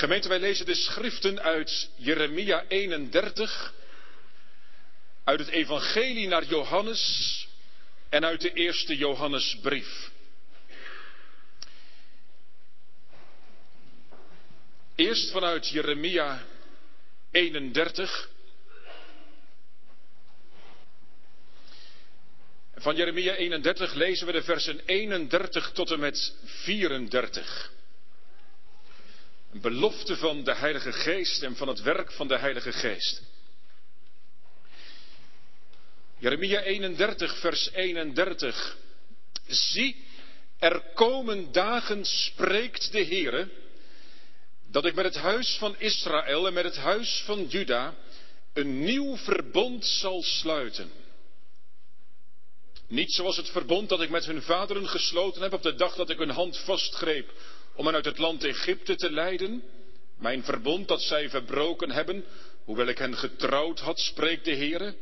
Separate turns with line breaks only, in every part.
Gemeente, wij lezen de schriften uit Jeremia 31, uit het Evangelie naar Johannes en uit de eerste Johannesbrief. Eerst vanuit Jeremia 31. Van Jeremia 31 lezen we de versen 31 tot en met 34. Een belofte van de Heilige Geest en van het werk van de Heilige Geest. Jeremia 31, vers 31. Zie, er komen dagen, spreekt de Heere, dat ik met het huis van Israël en met het huis van Juda een nieuw verbond zal sluiten. Niet zoals het verbond dat ik met hun vaderen gesloten heb op de dag dat ik hun hand vastgreep om hen uit het land Egypte te leiden. Mijn verbond dat zij verbroken hebben, hoewel ik hen getrouwd had, spreekt de Heere.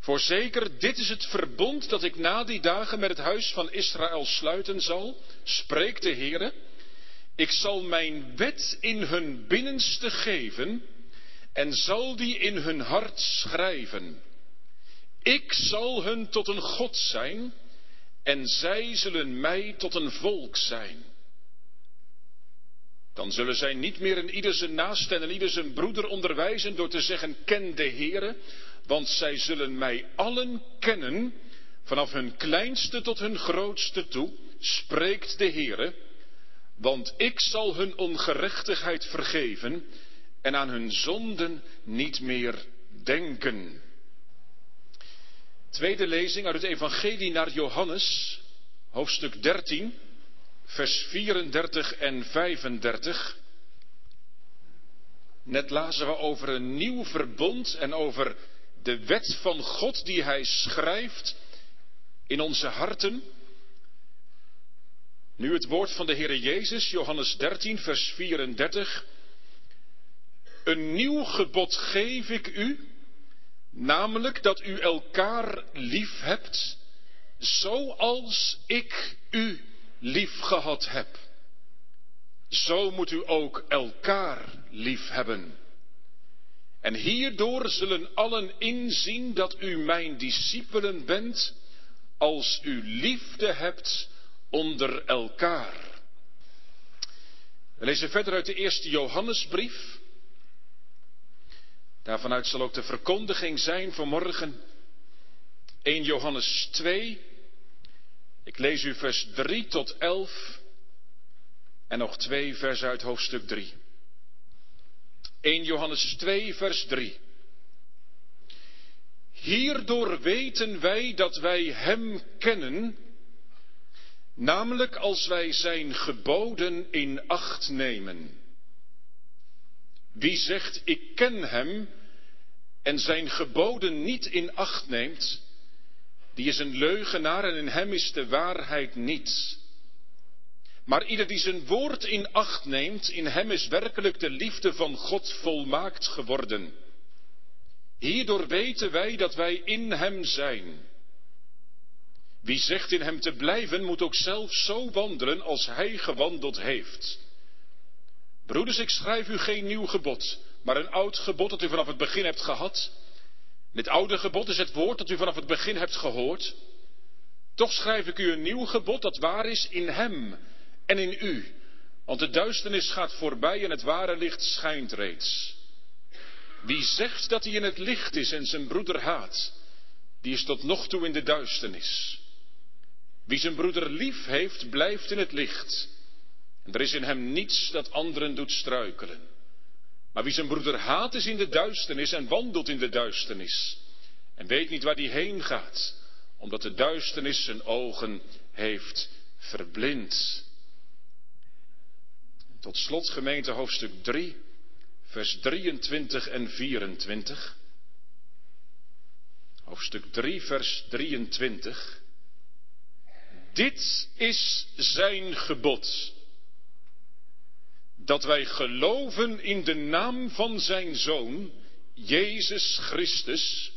Voorzeker, dit is het verbond dat ik na die dagen met het huis van Israël sluiten zal, spreekt de Heere. Ik zal mijn wet in hun binnenste geven en zal die in hun hart schrijven. Ik zal hun tot een God zijn en zij zullen mij tot een volk zijn. Dan zullen zij niet meer in ieder zijn naast en in ieder zijn broeder onderwijzen door te zeggen, ken de Heere, want zij zullen mij allen kennen, vanaf hun kleinste tot hun grootste toe, spreekt de Heere, want ik zal hun ongerechtigheid vergeven en aan hun zonden niet meer denken. Tweede lezing uit het Evangelie naar Johannes, hoofdstuk 13, vers 34 en 35. Net lazen we over een nieuw verbond en over de wet van God die Hij schrijft in onze harten. Nu het woord van de Heere Jezus, Johannes 13, vers 34. Een nieuw gebod geef ik u, namelijk dat u elkaar lief hebt, zoals ik u lief gehad heb. Zo moet u ook elkaar lief hebben. En hierdoor zullen allen inzien dat u mijn discipelen bent, als u liefde hebt onder elkaar. We lezen verder uit de eerste Johannesbrief. Daarvanuit zal ook de verkondiging zijn vanmorgen. 1 Johannes 2. Ik lees u vers 3 tot 11 en nog twee vers uit hoofdstuk 3. 1 Johannes 2, vers 3. Hierdoor weten wij dat wij Hem kennen, namelijk als wij Zijn geboden in acht nemen. Wie zegt ik ken Hem en Zijn geboden niet in acht neemt, die is een leugenaar en in Hem is de waarheid niet. Maar ieder die zijn woord in acht neemt, in hem is werkelijk de liefde van God volmaakt geworden. Hierdoor weten wij dat wij in hem zijn. Wie zegt in hem te blijven, moet ook zelf zo wandelen als hij gewandeld heeft. Broeders, ik schrijf u geen nieuw gebod, maar een oud gebod dat u vanaf het begin hebt gehad. Dit oude gebod is het woord dat u vanaf het begin hebt gehoord. Toch schrijf ik u een nieuw gebod dat waar is in hem en in u. Want de duisternis gaat voorbij en het ware licht schijnt reeds. Wie zegt dat hij in het licht is en zijn broeder haat, die is tot nog toe in de duisternis. Wie zijn broeder lief heeft, blijft in het licht. En er is in hem niets dat anderen doet struikelen. Maar wie zijn broeder haat, is in de duisternis en wandelt in de duisternis. En weet niet waar hij heen gaat, omdat de duisternis zijn ogen heeft verblind. Tot slot gemeente hoofdstuk 3, vers 23 en 24. Hoofdstuk 3, vers 23. Dit is zijn gebod. Dat wij geloven in de naam van zijn Zoon, Jezus Christus,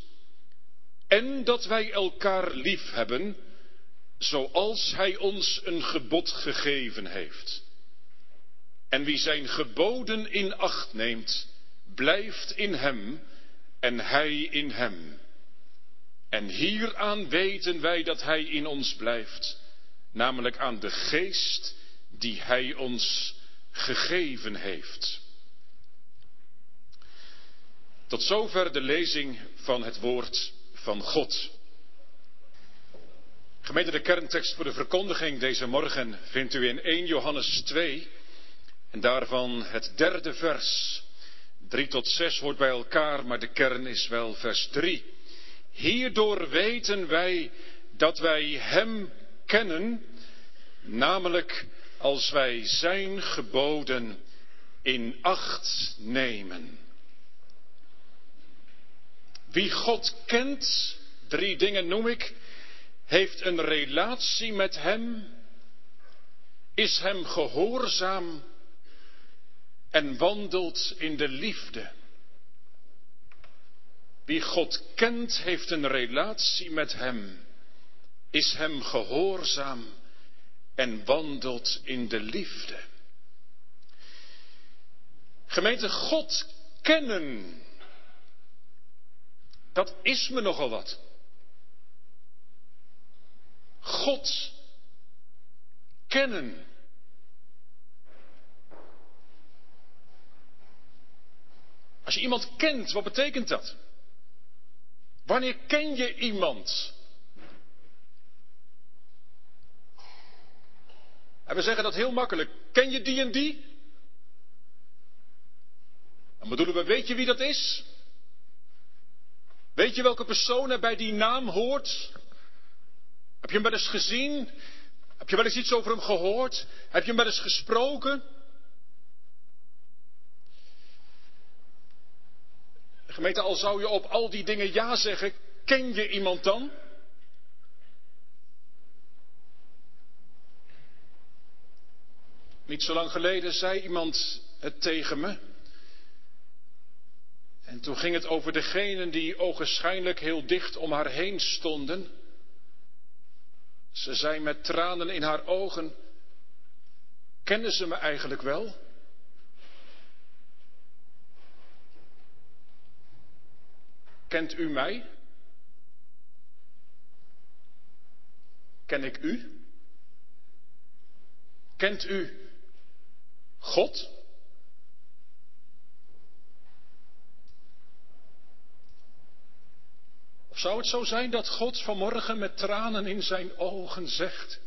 en dat wij elkaar lief hebben, zoals Hij ons een gebod gegeven heeft. En wie zijn geboden in acht neemt, blijft in hem en hij in hem. En hieraan weten wij dat hij in ons blijft, namelijk aan de geest die hij ons gegeven heeft. Tot zover de lezing van het woord van God. Gemeente, de kerntekst voor de verkondiging deze morgen vindt u in 1 Johannes 2 en daarvan het derde vers. 3 tot 6 hoort bij elkaar, maar de kern is wel vers 3. Hierdoor weten wij dat wij Hem kennen, namelijk als wij Zijn geboden in acht nemen. Wie God kent, drie dingen noem ik, heeft een relatie met Hem, is Hem gehoorzaam en wandelt in de liefde. Wie God kent, heeft een relatie met Hem, is Hem gehoorzaam en wandelt in de liefde. Gemeente, God kennen, dat is me nogal wat. God kennen. Als je iemand kent, wat betekent dat? Wanneer ken je iemand? En we zeggen dat heel makkelijk. Ken je die en die? Dan bedoelen we, weet je wie dat is? Weet je welke persoon er bij die naam hoort? Heb je hem wel eens gezien? Heb je wel eens iets over hem gehoord? Heb je hem wel eens gesproken? Gemeente, al zou je op al die dingen ja zeggen, ken je iemand dan? Niet zo lang geleden zei iemand het tegen me. En toen ging het over degenen die ogenschijnlijk heel dicht om haar heen stonden. Ze zei met tranen in haar ogen, kennen ze me eigenlijk wel? Kent u mij? Ken ik u? Kent u God? Of zou het zo zijn dat God vanmorgen met tranen in zijn ogen zegt: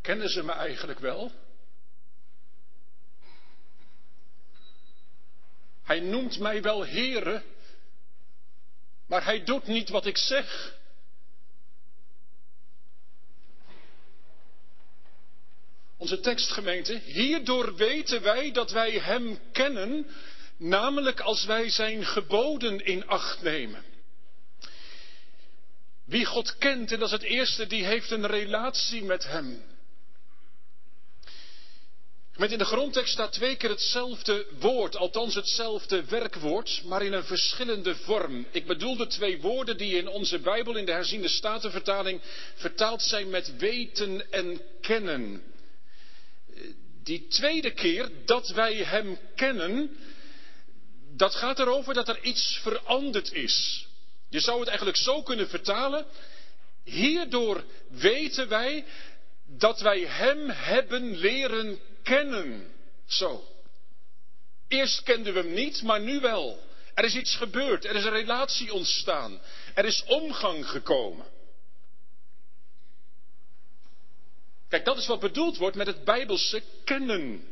Kennen ze me eigenlijk wel? Hij noemt mij wel Heere, maar hij doet niet wat ik zeg. Onze tekstgemeente, hierdoor weten wij dat wij Hem kennen, namelijk als wij Zijn geboden in acht nemen. Wie God kent, en dat is het eerste, die heeft een relatie met Hem. Met in de grondtekst staat twee keer hetzelfde woord, althans hetzelfde werkwoord, maar in een verschillende vorm. Ik bedoel de twee woorden die in onze Bijbel, in de herziende statenvertaling, vertaald zijn met weten en kennen. Die tweede keer dat wij Hem kennen, dat gaat erover dat er iets veranderd is. Je zou het eigenlijk zo kunnen vertalen. Hierdoor weten wij dat wij Hem hebben leren kennen. Zo. Eerst kenden we hem niet, maar nu wel. Er is iets gebeurd, er is een relatie ontstaan, er is omgang gekomen. Kijk, dat is wat bedoeld wordt met het Bijbelse kennen.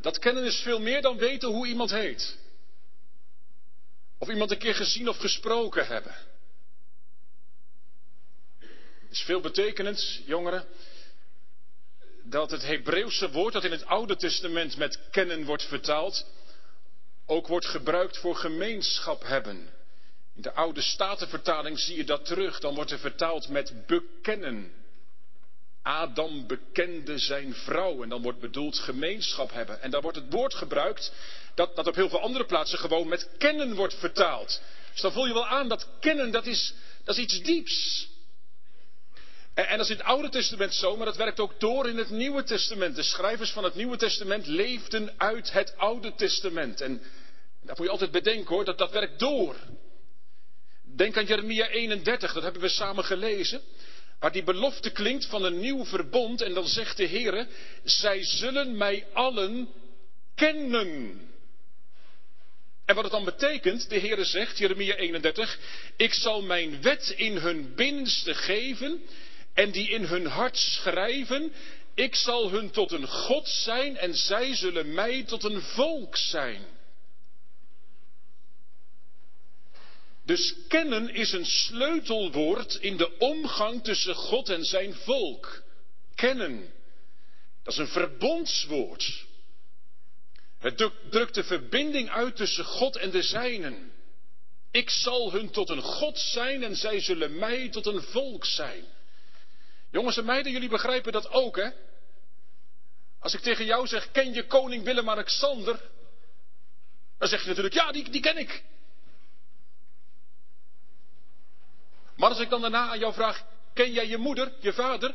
Dat kennen is veel meer dan weten hoe iemand heet. Of iemand een keer gezien of gesproken hebben. Het is veel betekenend, jongeren dat het Hebreeuwse woord dat in het Oude Testament met kennen wordt vertaald, ook wordt gebruikt voor gemeenschap hebben. In de oude statenvertaling zie je dat terug. Dan wordt er vertaald met bekennen. Adam bekende zijn vrouw. En dan wordt bedoeld gemeenschap hebben. En dan wordt het woord gebruikt dat, dat op heel veel andere plaatsen gewoon met kennen wordt vertaald. Dus dan voel je wel aan dat kennen, dat is, dat is iets dieps. En, en dat is in het Oude Testament zo, maar dat werkt ook door in het Nieuwe Testament. De schrijvers van het Nieuwe Testament leefden uit het Oude Testament. En dat moet je altijd bedenken hoor, dat dat werkt door. Denk aan Jeremia 31, dat hebben we samen gelezen. Waar die belofte klinkt van een nieuw verbond en dan zegt de Heer, zij zullen mij allen kennen. En wat het dan betekent, de Heere zegt, Jeremia 31, ik zal mijn wet in hun binnenste geven en die in hun hart schrijven. Ik zal hun tot een God zijn en zij zullen mij tot een volk zijn. Dus kennen is een sleutelwoord in de omgang tussen God en zijn volk. Kennen. Dat is een verbondswoord. Het drukt de verbinding uit tussen God en de zijnen. Ik zal hun tot een God zijn en zij zullen mij tot een volk zijn. Jongens en meiden, jullie begrijpen dat ook, hè? Als ik tegen jou zeg, ken je koning Willem-Alexander? Dan zeg je natuurlijk, ja, die, die ken ik. Maar als ik dan daarna aan jou vraag, ken jij je moeder, je vader?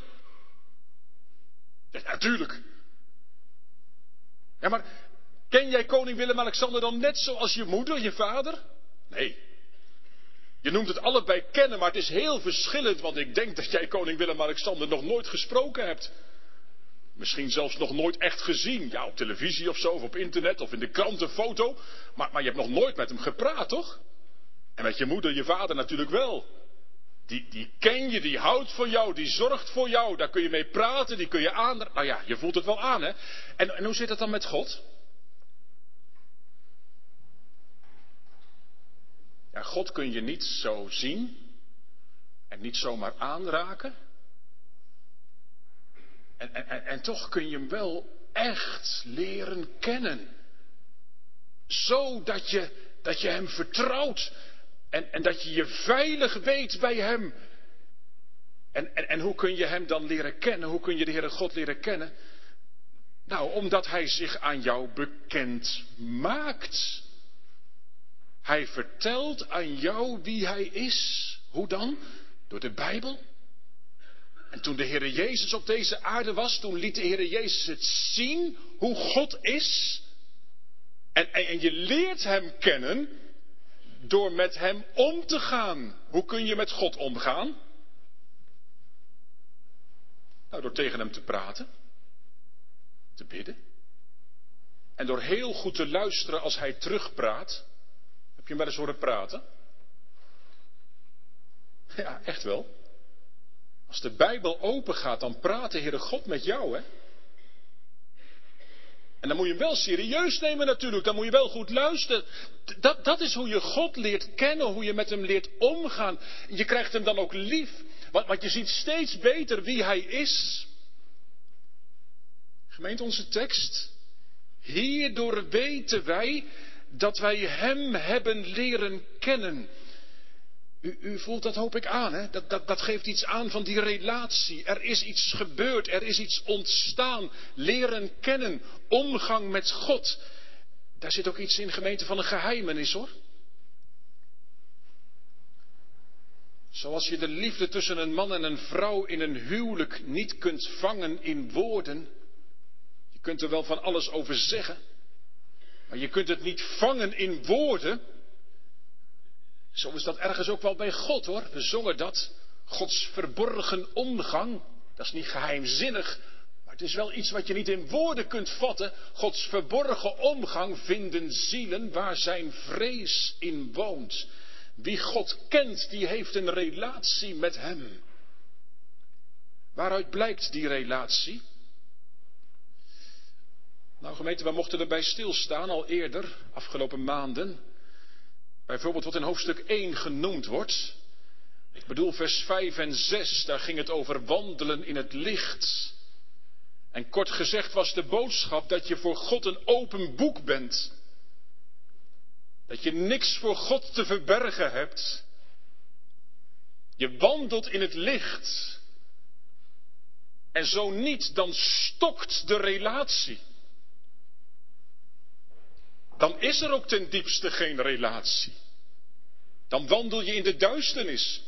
Ja, natuurlijk. Ja, maar ken jij koning Willem-Alexander dan net zoals je moeder, je vader? Nee. Je noemt het allebei kennen, maar het is heel verschillend, want ik denk dat jij koning Willem-Alexander nog nooit gesproken hebt. Misschien zelfs nog nooit echt gezien. Ja, op televisie of zo, of op internet, of in de krant een foto. Maar, maar je hebt nog nooit met hem gepraat, toch? En met je moeder, je vader natuurlijk wel. Die, die ken je, die houdt van jou, die zorgt voor jou. Daar kun je mee praten, die kun je aan. Nou ja, je voelt het wel aan, hè? En, en hoe zit het dan met God? Ja, God kun je niet zo zien en niet zomaar aanraken. En, en, en, toch kun je hem wel echt leren kennen. Zodat je, dat je hem vertrouwt en, en dat je je veilig weet bij hem. En, en, en hoe kun je hem dan leren kennen? Hoe kun je de Heere God leren kennen? Nou, omdat hij zich aan jou bekend maakt. Hij vertelt aan jou wie hij is. Hoe dan? Door de Bijbel. En toen de Heer Jezus op deze aarde was, toen liet de Heer Jezus het zien hoe God is. En, en, en je leert Hem kennen door met Hem om te gaan. Hoe kun je met God omgaan? Nou, door tegen Hem te praten, te bidden. En door heel goed te luisteren als Hij terugpraat. Heb je hem wel eens horen praten? Ja, echt wel. Als de Bijbel open gaat, dan praat de Heere God met jou, hè? En dan moet je hem wel serieus nemen natuurlijk. Dan moet je wel goed luisteren. Dat, dat is hoe je God leert kennen, hoe je met hem leert omgaan. Je krijgt hem dan ook lief. Want, want je ziet steeds beter wie hij is. Gemeent onze tekst. Hierdoor weten wij dat wij hem hebben leren kennen. U, voelt dat hoop ik aan, hè? Dat, dat, dat geeft iets aan van die relatie. Er is iets gebeurd, er is iets ontstaan. Leren kennen, omgang met God. Daar zit ook iets in, gemeente, van een geheimenis hoor. Zoals je de liefde tussen een man en een vrouw in een huwelijk niet kunt vangen in woorden. Je kunt er wel van alles over zeggen. Maar je kunt het niet vangen in woorden. Zo is dat ergens ook wel bij God hoor. We zongen dat. Gods verborgen omgang. Dat is niet geheimzinnig. Maar het is wel iets wat je niet in woorden kunt vatten. Gods verborgen omgang vinden zielen waar zijn vrees in woont. Wie God kent, die heeft een relatie met hem. Waaruit blijkt die relatie? Nou gemeente, we mochten erbij stilstaan al eerder, afgelopen maanden. Bijvoorbeeld wat in hoofdstuk 1 genoemd wordt. Ik bedoel vers 5 en 6, daar ging het over wandelen in het licht. En kort gezegd was de boodschap dat je voor God een open boek bent. Dat je niks voor God te verbergen hebt. Je wandelt in het licht. En zo niet, dan stokt de relatie dan is er ook ten diepste geen relatie. Dan wandel je in de duisternis.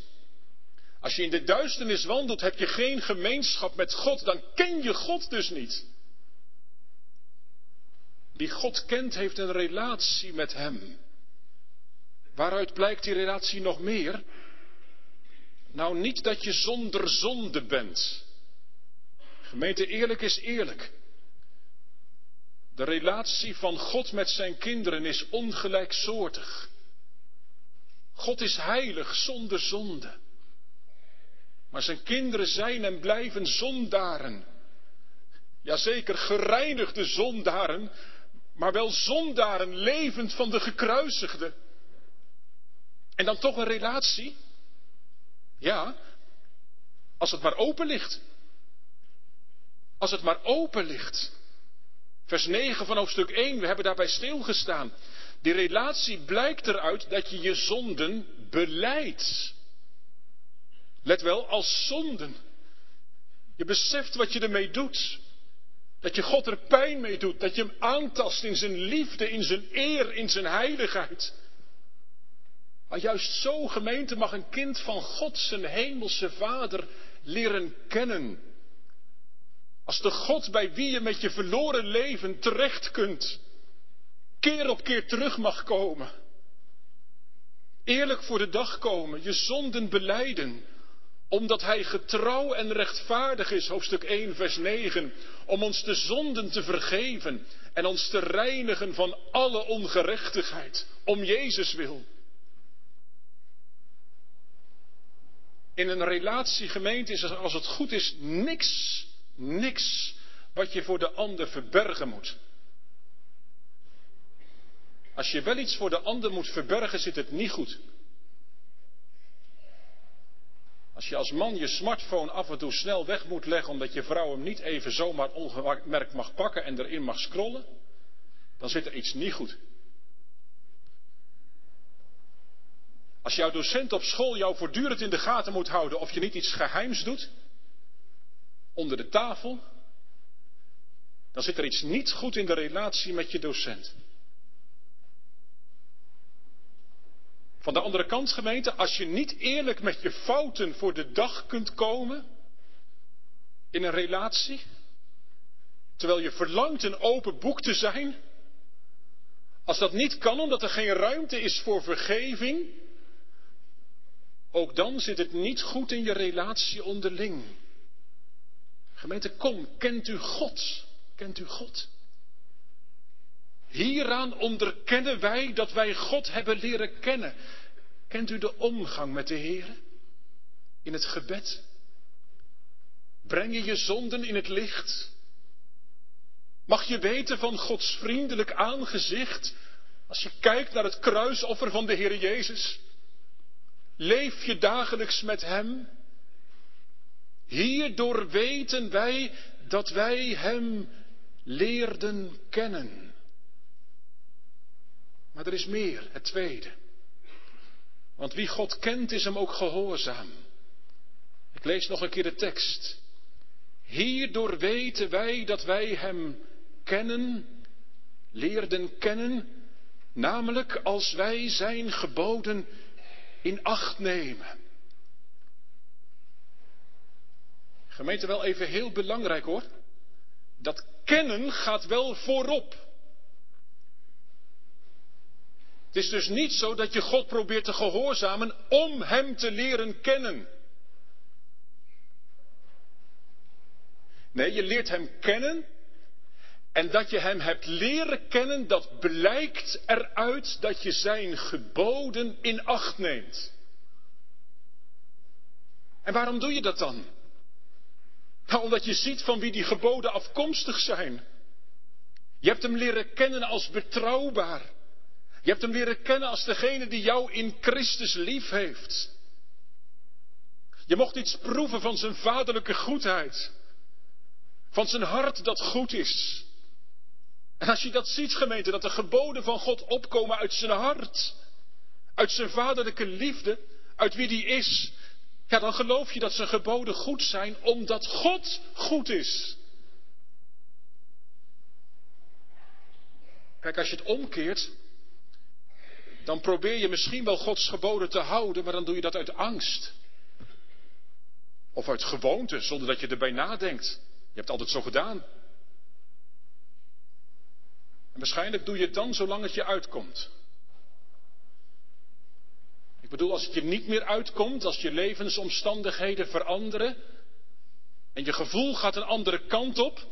Als je in de duisternis wandelt, heb je geen gemeenschap met God, dan ken je God dus niet. Wie God kent, heeft een relatie met Hem. Waaruit blijkt die relatie nog meer? Nou, niet dat je zonder zonde bent. Gemeente, eerlijk is eerlijk. De relatie van God met zijn kinderen is ongelijksoortig. God is heilig zonder zonde. Maar zijn kinderen zijn en blijven zondaren. Jazeker gereinigde zondaren, maar wel zondaren levend van de gekruisigde. En dan toch een relatie? Ja, als het maar open ligt. Als het maar open ligt. Vers 9 van hoofdstuk 1, we hebben daarbij stilgestaan. Die relatie blijkt eruit dat je je zonden beleidt. Let wel, als zonden. Je beseft wat je ermee doet. Dat je God er pijn mee doet. Dat je hem aantast in zijn liefde, in zijn eer, in zijn heiligheid. Maar juist zo, gemeente, mag een kind van God zijn hemelse Vader leren kennen. Als de God bij wie je met je verloren leven terecht kunt, keer op keer terug mag komen. Eerlijk voor de dag komen, je zonden beleiden, omdat Hij getrouw en rechtvaardig is, hoofdstuk 1, vers 9, om ons de zonden te vergeven en ons te reinigen van alle ongerechtigheid, om Jezus wil. In een relatie gemeente is er, als het goed is, niks Niks wat je voor de ander verbergen moet. Als je wel iets voor de ander moet verbergen, zit het niet goed. Als je als man je smartphone af en toe snel weg moet leggen omdat je vrouw hem niet even zomaar ongemerkt mag pakken en erin mag scrollen, dan zit er iets niet goed. Als jouw docent op school jou voortdurend in de gaten moet houden of je niet iets geheims doet, onder de tafel, dan zit er iets niet goed in de relatie met je docent. Van de andere kant, gemeente, als je niet eerlijk met je fouten voor de dag kunt komen in een relatie, terwijl je verlangt een open boek te zijn, als dat niet kan omdat er geen ruimte is voor vergeving, ook dan zit het niet goed in je relatie onderling. Gemeente, kom, kent u God? Kent u God? Hieraan onderkennen wij dat wij God hebben leren kennen. Kent u de omgang met de Heer? In het gebed? Breng je je zonden in het licht? Mag je weten van Gods vriendelijk aangezicht als je kijkt naar het kruisoffer van de Heer Jezus? Leef je dagelijks met Hem? Hierdoor weten wij dat wij Hem leerden kennen. Maar er is meer, het tweede. Want wie God kent is Hem ook gehoorzaam. Ik lees nog een keer de tekst. Hierdoor weten wij dat wij Hem kennen, leerden kennen, namelijk als wij Zijn geboden in acht nemen. Gemeente, wel even heel belangrijk hoor. Dat kennen gaat wel voorop. Het is dus niet zo dat je God probeert te gehoorzamen om Hem te leren kennen. Nee, je leert Hem kennen. En dat je Hem hebt leren kennen, dat blijkt eruit dat je Zijn geboden in acht neemt. En waarom doe je dat dan? Omdat je ziet van wie die geboden afkomstig zijn. Je hebt hem leren kennen als betrouwbaar. Je hebt hem leren kennen als degene die jou in Christus lief heeft. Je mocht iets proeven van zijn vaderlijke goedheid. Van zijn hart dat goed is. En als je dat ziet, gemeente, dat de geboden van God opkomen uit zijn hart. Uit zijn vaderlijke liefde, uit wie die is, ja, dan geloof je dat zijn geboden goed zijn omdat God goed is. Kijk, als je het omkeert, dan probeer je misschien wel Gods geboden te houden, maar dan doe je dat uit angst. Of uit gewoonte, zonder dat je erbij nadenkt. Je hebt altijd zo gedaan. En waarschijnlijk doe je het dan zolang het je uitkomt. Ik bedoel, als het je niet meer uitkomt, als je levensomstandigheden veranderen en je gevoel gaat een andere kant op,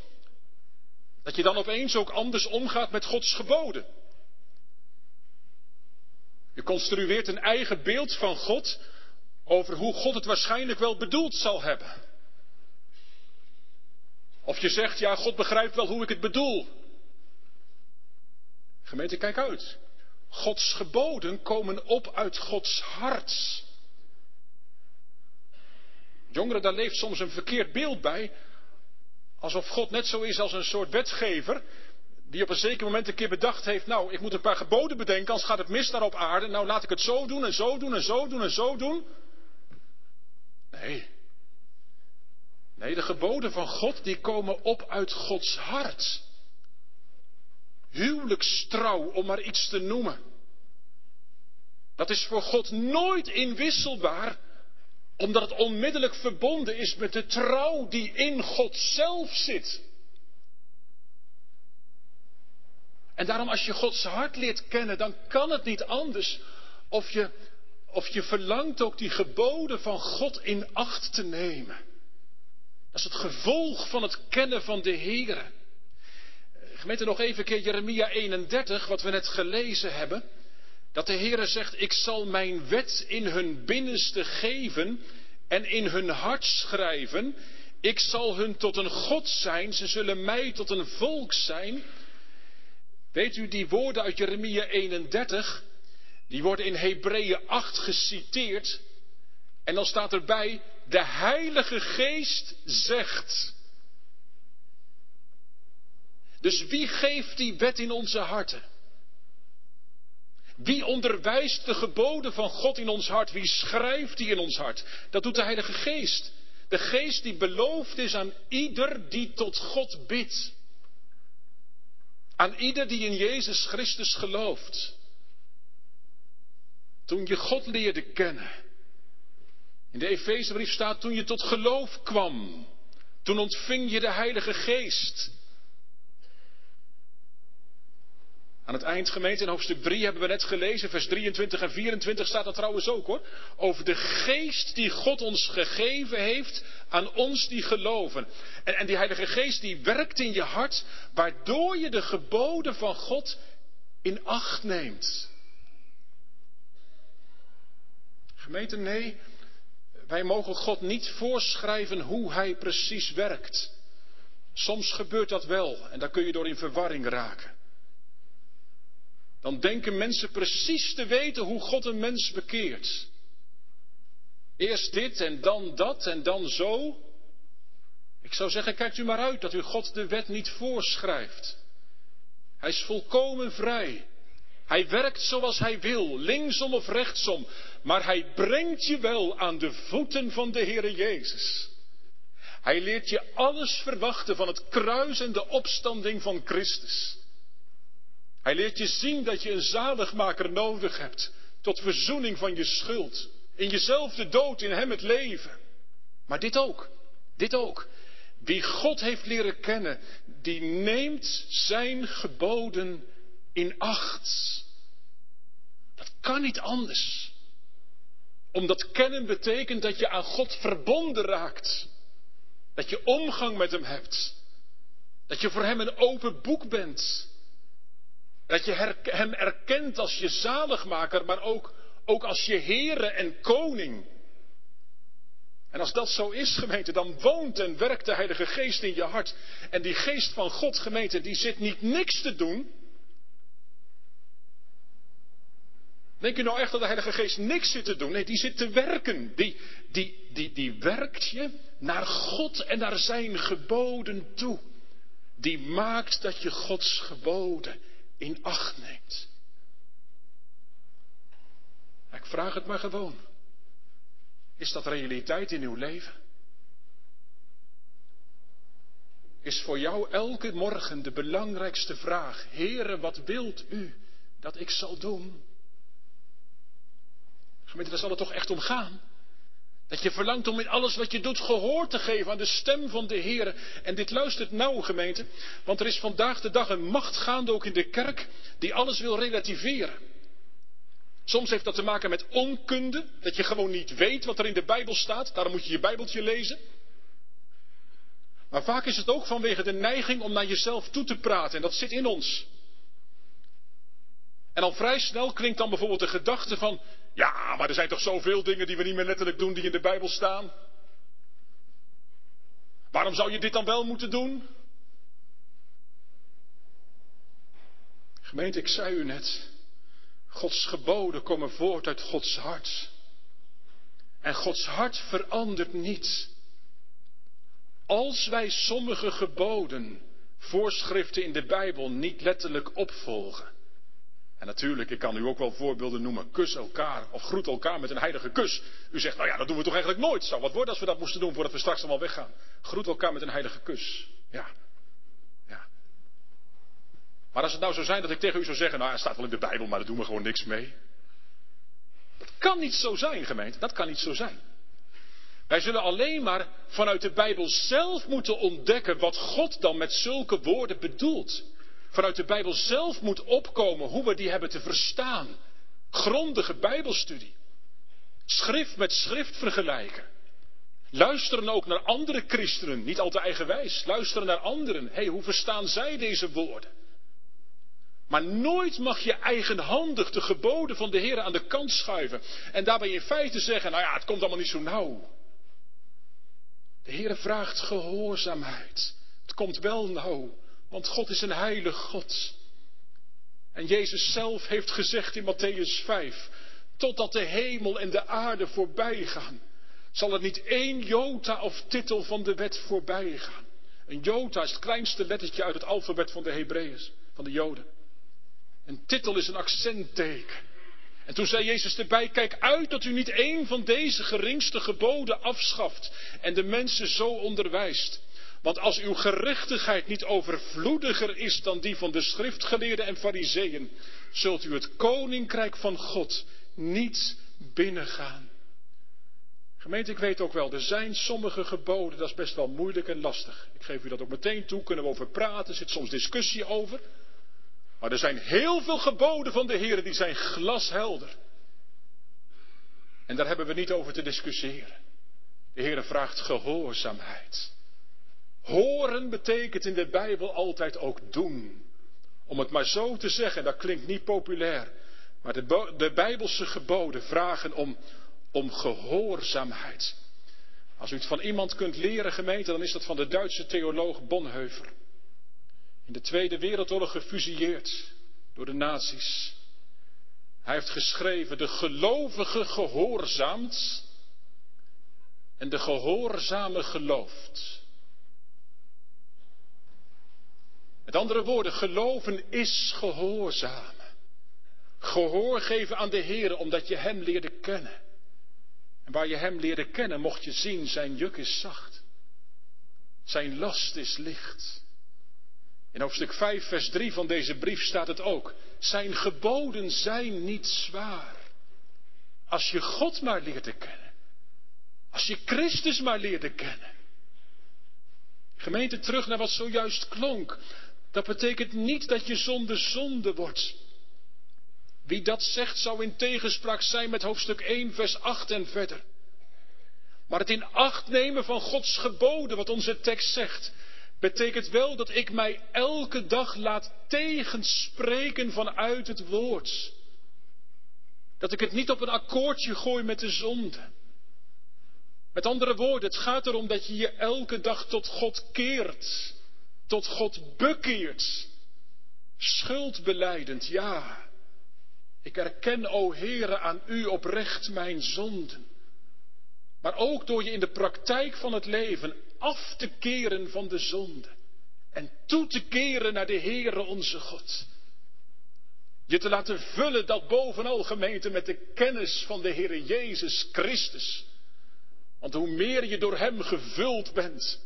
dat je dan opeens ook anders omgaat met Gods geboden. Je construeert een eigen beeld van God over hoe God het waarschijnlijk wel bedoeld zal hebben. Of je zegt, ja, God begrijpt wel hoe ik het bedoel. Gemeente, kijk uit. Gods geboden komen op uit Gods hart. Jongeren, daar leeft soms een verkeerd beeld bij. Alsof God net zo is als een soort wetgever. Die op een zeker moment een keer bedacht heeft. Nou, ik moet een paar geboden bedenken, anders gaat het mis daar op aarde. Nou, laat ik het zo doen en zo doen en zo doen en zo doen. Nee. Nee, de geboden van God die komen op uit Gods hart. Huwelijkstrouw, om maar iets te noemen. Dat is voor God nooit inwisselbaar, omdat het onmiddellijk verbonden is met de trouw die in God zelf zit. En daarom als je Gods hart leert kennen, dan kan het niet anders of je, of je verlangt ook die geboden van God in acht te nemen. Dat is het gevolg van het kennen van de Heer. Gemeente nog even keer Jeremia 31, wat we net gelezen hebben. Dat de Heere zegt, ik zal mijn wet in hun binnenste geven en in hun hart schrijven. Ik zal hun tot een God zijn, ze zullen mij tot een volk zijn. Weet u, die woorden uit Jeremia 31, die worden in Hebreeën 8 geciteerd. En dan staat erbij, de Heilige Geest zegt. Dus wie geeft die wet in onze harten? Wie onderwijst de geboden van God in ons hart? Wie schrijft die in ons hart? Dat doet de Heilige Geest. De Geest die beloofd is aan ieder die tot God bidt. Aan ieder die in Jezus Christus gelooft. Toen je God leerde kennen. In de Efezebrief staat toen je tot geloof kwam. Toen ontving je de Heilige Geest. Aan het eind, gemeente, in hoofdstuk 3 hebben we net gelezen, vers 23 en 24 staat dat trouwens ook hoor. Over de geest die God ons gegeven heeft aan ons die geloven. En, en die Heilige Geest die werkt in je hart, waardoor je de geboden van God in acht neemt. Gemeente, nee, wij mogen God niet voorschrijven hoe Hij precies werkt. Soms gebeurt dat wel en daar kun je door in verwarring raken. Dan denken mensen precies te weten hoe God een mens bekeert. Eerst dit en dan dat en dan zo. Ik zou zeggen, kijkt u maar uit dat u God de wet niet voorschrijft. Hij is volkomen vrij. Hij werkt zoals hij wil, linksom of rechtsom, maar hij brengt je wel aan de voeten van de Heere Jezus. Hij leert je alles verwachten van het kruis en de opstanding van Christus. Hij leert je zien dat je een zaligmaker nodig hebt tot verzoening van je schuld. In jezelf de dood, in hem het leven. Maar dit ook, dit ook. Wie God heeft leren kennen, die neemt zijn geboden in acht. Dat kan niet anders. Omdat kennen betekent dat je aan God verbonden raakt. Dat je omgang met hem hebt. Dat je voor hem een open boek bent. Dat je hem erkent als je zaligmaker, maar ook, ook als je Heere en Koning. En als dat zo is, gemeente, dan woont en werkt de Heilige Geest in je hart. En die Geest van God, gemeente, die zit niet niks te doen. Denk je nou echt dat de Heilige Geest niks zit te doen? Nee, die zit te werken. Die, die, die, die werkt je naar God en naar zijn geboden toe. Die maakt dat je Gods geboden in acht neemt. Ik vraag het maar gewoon. Is dat realiteit in uw leven? Is voor jou elke morgen de belangrijkste vraag: Heere, wat wilt u dat ik zal doen? Gemeente, daar zal het toch echt om gaan? Dat je verlangt om in alles wat je doet gehoor te geven aan de stem van de Heer. En dit luistert nauw, gemeente, want er is vandaag de dag een macht gaande ook in de kerk die alles wil relativeren. Soms heeft dat te maken met onkunde, dat je gewoon niet weet wat er in de Bijbel staat, daarom moet je je Bijbeltje lezen. Maar vaak is het ook vanwege de neiging om naar jezelf toe te praten en dat zit in ons. En al vrij snel klinkt dan bijvoorbeeld de gedachte van, ja, maar er zijn toch zoveel dingen die we niet meer letterlijk doen die in de Bijbel staan? Waarom zou je dit dan wel moeten doen? Gemeente, ik zei u net, Gods geboden komen voort uit Gods hart. En Gods hart verandert niet. Als wij sommige geboden, voorschriften in de Bijbel niet letterlijk opvolgen, en natuurlijk, ik kan u ook wel voorbeelden noemen. Kus elkaar of groet elkaar met een heilige kus. U zegt, nou ja, dat doen we toch eigenlijk nooit. Zou wat worden als we dat moesten doen voordat we straks allemaal weggaan. Groet elkaar met een heilige kus. Ja. ja. Maar als het nou zou zijn dat ik tegen u zou zeggen, nou, het staat wel in de Bijbel, maar daar doen we gewoon niks mee. Dat kan niet zo zijn, gemeente. Dat kan niet zo zijn. Wij zullen alleen maar vanuit de Bijbel zelf moeten ontdekken wat God dan met zulke woorden bedoelt vanuit de Bijbel zelf moet opkomen hoe we die hebben te verstaan. Grondige Bijbelstudie. Schrift met schrift vergelijken. Luisteren ook naar andere christenen, niet al te eigenwijs. Luisteren naar anderen. Hé, hey, hoe verstaan zij deze woorden? Maar nooit mag je eigenhandig de geboden van de Heer aan de kant schuiven. En daarbij in feite zeggen, nou ja, het komt allemaal niet zo nauw. De Heer vraagt gehoorzaamheid. Het komt wel nauw. Want God is een heilig God. En Jezus zelf heeft gezegd in Matthäus 5, totdat de hemel en de aarde voorbij gaan, zal er niet één jota of titel van de wet voorbij gaan. Een jota is het kleinste lettertje uit het alfabet van de Hebreeën, van de Joden. Een titel is een accentteken. En toen zei Jezus erbij, kijk uit dat u niet één van deze geringste geboden afschaft en de mensen zo onderwijst. Want als uw gerechtigheid niet overvloediger is dan die van de schriftgeleerden en fariseeën, zult u het koninkrijk van God niet binnengaan. Gemeente, ik weet ook wel, er zijn sommige geboden, dat is best wel moeilijk en lastig. Ik geef u dat ook meteen toe, kunnen we over praten, er zit soms discussie over. Maar er zijn heel veel geboden van de Heer die zijn glashelder. En daar hebben we niet over te discussiëren. De Heer vraagt gehoorzaamheid. Horen betekent in de Bijbel altijd ook doen. Om het maar zo te zeggen, dat klinkt niet populair. Maar de, de Bijbelse geboden vragen om, om gehoorzaamheid. Als u het van iemand kunt leren, gemeente, dan is dat van de Duitse theoloog Bonhoeffer. In de Tweede Wereldoorlog gefusilleerd door de nazi's. Hij heeft geschreven, de gelovige gehoorzaamt en de gehoorzame gelooft. Met andere woorden, geloven is gehoorzamen. Gehoor geven aan de Heer omdat je Hem leerde kennen. En waar je Hem leerde kennen, mocht je zien, zijn juk is zacht. Zijn last is licht. In hoofdstuk 5, vers 3 van deze brief staat het ook. Zijn geboden zijn niet zwaar. Als je God maar leerde kennen. Als je Christus maar leerde kennen. Gemeente, terug naar wat zojuist klonk. Dat betekent niet dat je zonde zonde wordt. Wie dat zegt zou in tegenspraak zijn met hoofdstuk 1, vers 8 en verder. Maar het in acht nemen van Gods geboden, wat onze tekst zegt, betekent wel dat ik mij elke dag laat tegenspreken vanuit het woord. Dat ik het niet op een akkoordje gooi met de zonde. Met andere woorden, het gaat erom dat je je elke dag tot God keert tot God bekeert. Schuldbeleidend, ja. Ik erken, o Heere, aan u oprecht mijn zonden. Maar ook door je in de praktijk van het leven af te keren van de zonde. En toe te keren naar de Heere onze God. Je te laten vullen dat bovenal gemeente met de kennis van de Heere Jezus Christus. Want hoe meer je door Hem gevuld bent,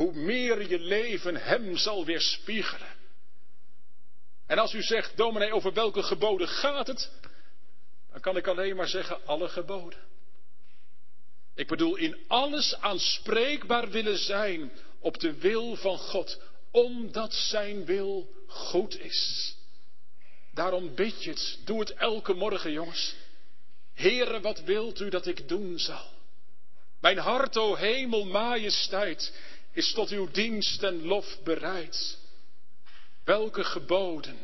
hoe meer je leven Hem zal weerspiegelen. En als u zegt, dominee, over welke geboden gaat het? Dan kan ik alleen maar zeggen, alle geboden. Ik bedoel, in alles aanspreekbaar willen zijn op de wil van God, omdat Zijn wil goed is. Daarom bid je het, doe het elke morgen, jongens. Heere, wat wilt u dat ik doen zal? Mijn hart, o hemel, majesteit, is tot uw dienst en lof bereid. Welke geboden.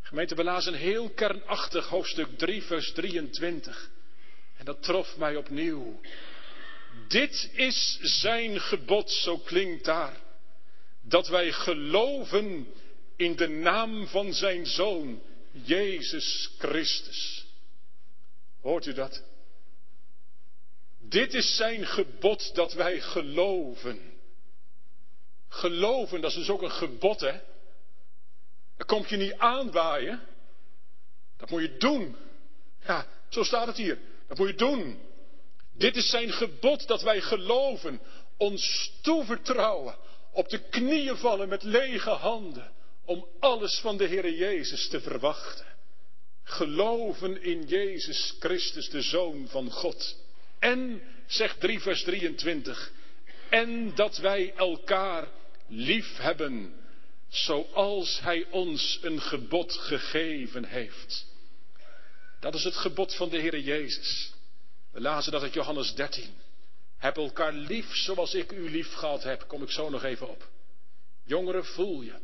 Gemeente, we lazen heel kernachtig hoofdstuk 3, vers 23. En dat trof mij opnieuw. Dit is zijn gebod, zo klinkt daar. Dat wij geloven in de naam van zijn zoon, Jezus Christus. Hoort u dat? Dit is zijn gebod dat wij geloven. Geloven, dat is dus ook een gebod, hè? Dat komt je niet aanwaaien. Dat moet je doen. Ja, zo staat het hier. Dat moet je doen. Dit is zijn gebod dat wij geloven, ons toevertrouwen, op de knieën vallen met lege handen, om alles van de Heere Jezus te verwachten. Geloven in Jezus Christus, de Zoon van God. En, zegt 3 vers 23, en dat wij elkaar lief hebben, zoals Hij ons een gebod gegeven heeft. Dat is het gebod van de Heere Jezus. We lazen dat uit Johannes 13. Heb elkaar lief zoals ik u lief gehad heb. Kom ik zo nog even op. Jongeren, voel je.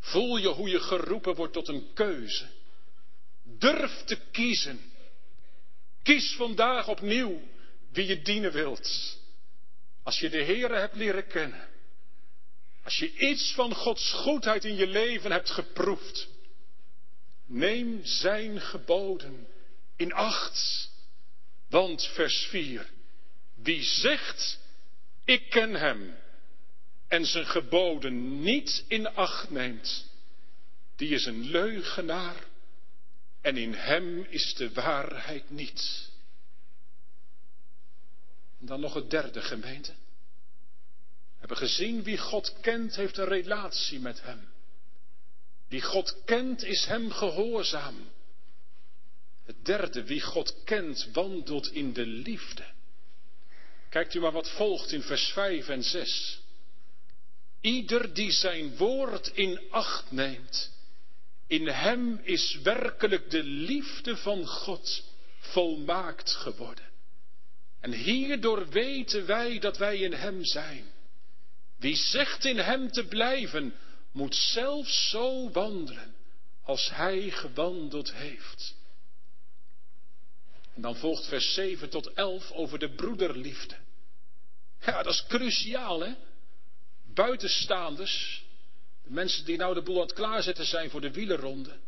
Voel je hoe je geroepen wordt tot een keuze. Durf te kiezen. Kies vandaag opnieuw wie je dienen wilt. Als je de Heere hebt leren kennen. Als je iets van Gods goedheid in je leven hebt geproefd. Neem zijn geboden in acht. Want vers 4. Wie zegt, ik ken hem en zijn geboden niet in acht neemt, die is een leugenaar en in hem is de waarheid niet. En dan nog het derde gemeente. Hebben gezien wie God kent, heeft een relatie met hem. Wie God kent, is hem gehoorzaam. Het derde, wie God kent, wandelt in de liefde. Kijkt u maar wat volgt in vers 5 en 6. Ieder die zijn woord in acht neemt, in hem is werkelijk de liefde van God volmaakt geworden. En hierdoor weten wij dat wij in hem zijn. Wie zegt in hem te blijven, moet zelf zo wandelen als hij gewandeld heeft. En dan volgt vers 7 tot 11 over de broederliefde. Ja, dat is cruciaal, hè? Buitenstaanders, de mensen die nou de boel aan het klaarzetten zijn voor de wielerronde,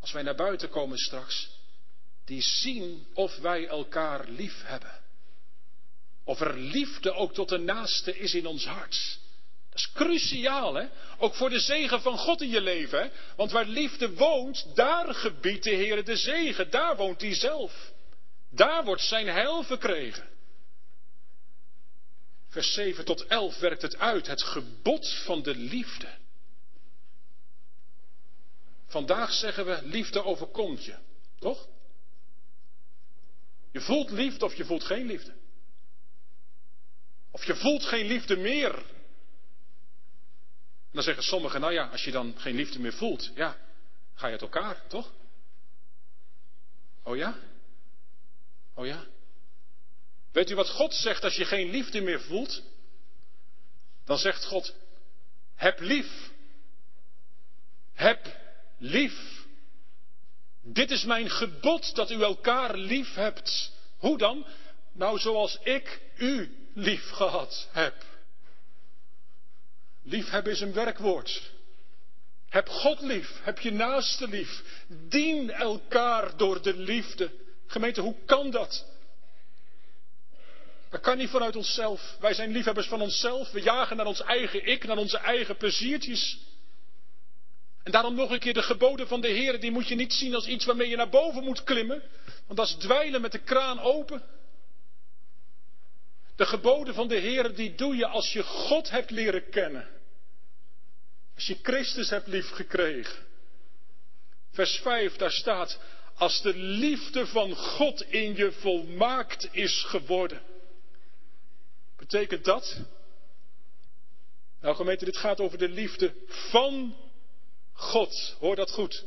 als wij naar buiten komen straks, die zien of wij elkaar lief hebben. Of er liefde ook tot de naaste is in ons hart. Dat is cruciaal, hè? Ook voor de zegen van God in je leven, hè? Want waar liefde woont, daar gebiedt de Heer de zegen. Daar woont hij zelf. Daar wordt zijn heil verkregen. Vers 7 tot 11 werkt het uit, het gebod van de liefde. Vandaag zeggen we, liefde overkomt je, toch? Je voelt liefde of je voelt geen liefde. Of je voelt geen liefde meer. Dan zeggen sommigen, nou ja, als je dan geen liefde meer voelt, ja, ga je uit elkaar, toch? Oh ja? Oh ja? Weet u wat God zegt als je geen liefde meer voelt? Dan zegt God, heb lief. Heb lief. Dit is mijn gebod dat u elkaar lief hebt. Hoe dan? Nou, zoals ik u lief gehad heb. Liefhebben is een werkwoord. Heb God lief, heb je naaste lief. Dien elkaar door de liefde. Gemeente, hoe kan dat? Dat kan niet vanuit onszelf. Wij zijn liefhebbers van onszelf. We jagen naar ons eigen ik, naar onze eigen pleziertjes. En daarom nog een keer de geboden van de Heer, die moet je niet zien als iets waarmee je naar boven moet klimmen. Want dat is dweilen met de kraan open. De geboden van de Heer, die doe je als je God hebt leren kennen. Als je Christus hebt liefgekregen. Vers 5, daar staat, Als de liefde van God in je volmaakt is geworden. Betekent dat? Nou gemeente, dit gaat over de liefde van God. Hoor dat goed.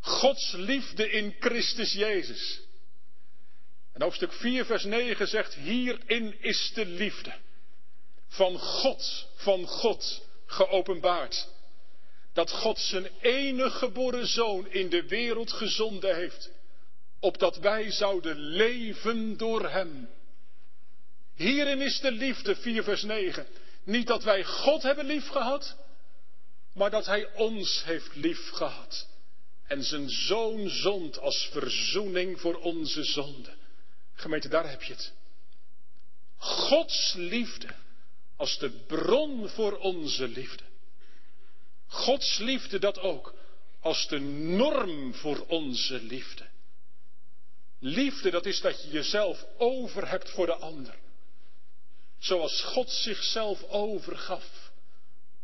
Gods liefde in Christus Jezus. En hoofdstuk 4, vers 9 zegt, hierin is de liefde van God, van God geopenbaard. Dat God zijn enige geboren zoon in de wereld gezonden heeft, opdat wij zouden leven door hem. Hierin is de liefde, 4 vers 9. Niet dat wij God hebben lief gehad, maar dat Hij ons heeft lief gehad. En zijn zoon zond als verzoening voor onze zonde. Gemeente, daar heb je het. Gods liefde als de bron voor onze liefde. Gods liefde dat ook als de norm voor onze liefde. Liefde, dat is dat je jezelf over hebt voor de ander. Zoals God zichzelf overgaf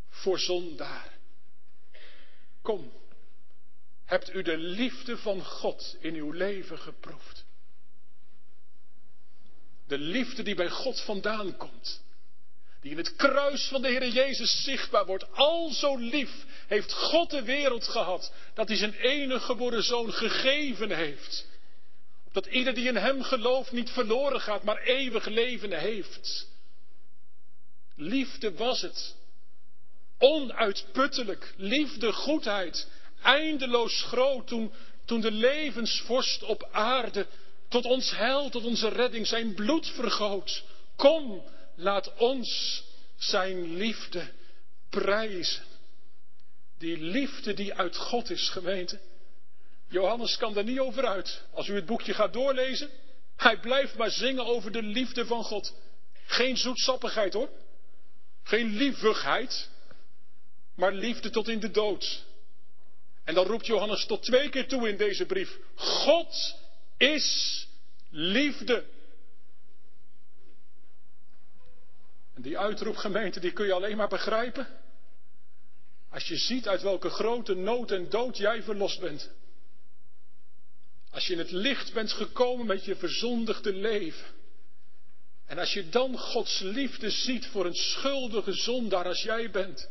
voor zondaar. Kom, hebt u de liefde van God in uw leven geproefd? De liefde die bij God vandaan komt. Die in het kruis van de Heer Jezus zichtbaar wordt. Al zo lief heeft God de wereld gehad. Dat hij zijn enige geboren zoon gegeven heeft. Opdat ieder die in hem gelooft niet verloren gaat, maar eeuwig leven heeft. Liefde was het. Onuitputtelijk. Liefde, goedheid. Eindeloos groot toen, toen de levensvorst op aarde tot ons heil, tot onze redding zijn bloed vergoot. Kom, laat ons zijn liefde prijzen. Die liefde die uit God is, gemeente. Johannes kan er niet over uit. Als u het boekje gaat doorlezen, hij blijft maar zingen over de liefde van God. Geen zoetsappigheid hoor. Geen liefigheid, maar liefde tot in de dood. En dan roept Johannes tot twee keer toe in deze brief. God is liefde. En die uitroepgemeente die kun je alleen maar begrijpen. Als je ziet uit welke grote nood en dood jij verlost bent. Als je in het licht bent gekomen met je verzondigde leven. En als je dan Gods liefde ziet voor een schuldige zondaar als jij bent.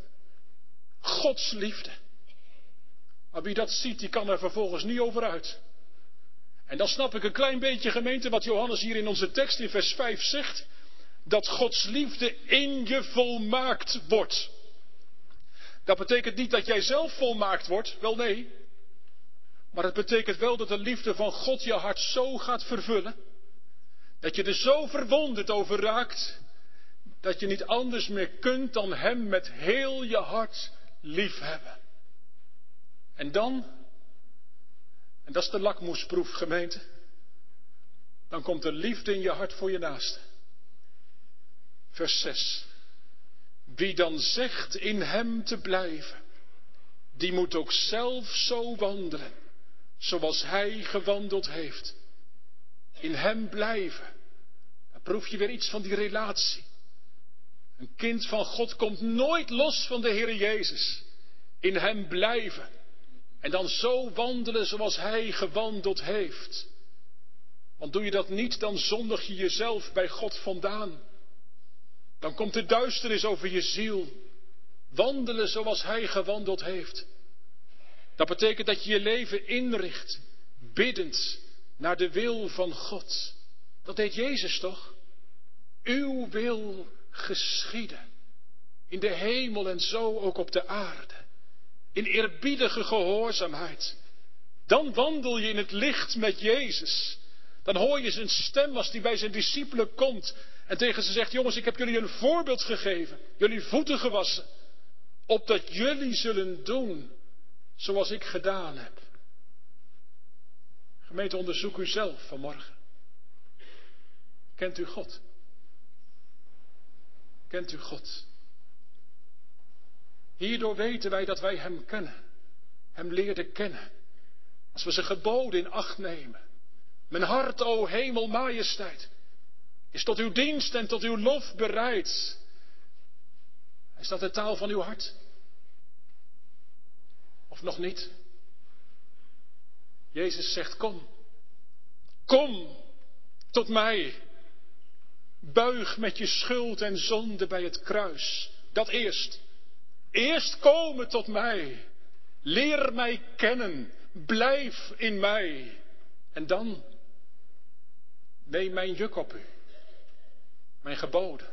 Gods liefde. Maar wie dat ziet, die kan er vervolgens niet over uit. En dan snap ik een klein beetje gemeente wat Johannes hier in onze tekst in vers 5 zegt. Dat Gods liefde in je volmaakt wordt. Dat betekent niet dat jij zelf volmaakt wordt, wel nee. Maar het betekent wel dat de liefde van God je hart zo gaat vervullen dat je er zo verwonderd over raakt, dat je niet anders meer kunt dan Hem met heel je hart liefhebben. En dan, en dat is de lakmoesproef gemeente, dan komt er liefde in je hart voor je naaste. Vers 6. Wie dan zegt in Hem te blijven, die moet ook zelf zo wandelen, zoals Hij gewandeld heeft in Hem blijven. Dan proef je weer iets van die relatie. Een kind van God komt nooit los van de Heer Jezus. In Hem blijven. En dan zo wandelen zoals Hij gewandeld heeft. Want doe je dat niet, dan zondig je jezelf bij God vandaan. Dan komt de duisternis over je ziel. Wandelen zoals Hij gewandeld heeft. Dat betekent dat je je leven inricht, biddend, naar de wil van God. Dat deed Jezus toch? Uw wil geschieden. In de hemel en zo ook op de aarde. In eerbiedige gehoorzaamheid. Dan wandel je in het licht met Jezus. Dan hoor je zijn stem als die bij zijn discipelen komt. En tegen ze zegt, jongens, ik heb jullie een voorbeeld gegeven. Jullie voeten gewassen. Opdat jullie zullen doen zoals ik gedaan heb. Gemeente, onderzoek u zelf vanmorgen. Kent u God? Kent u God? Hierdoor weten wij dat wij Hem kennen. Hem leerden kennen. Als we zijn geboden in acht nemen. Mijn hart, o hemel, majesteit, is tot uw dienst en tot uw lof bereid. Is dat de taal van uw hart? Of nog niet? Jezus zegt, kom, kom tot mij. Buig met je schuld en zonde bij het kruis. Dat eerst. Eerst komen tot mij. Leer mij kennen. Blijf in mij. En dan neem mijn juk op u. Mijn geboden.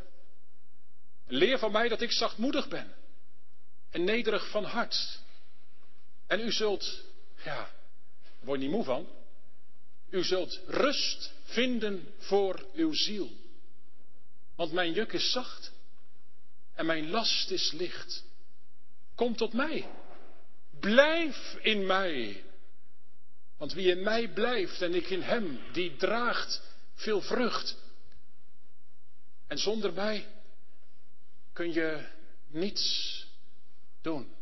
Leer van mij dat ik zachtmoedig ben. En nederig van hart. En u zult, ja, word niet moe van. U zult rust vinden voor uw ziel. Want mijn juk is zacht en mijn last is licht. Kom tot mij. Blijf in mij. Want wie in mij blijft en ik in hem, die draagt veel vrucht. En zonder mij kun je niets doen.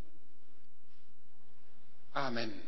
Amen.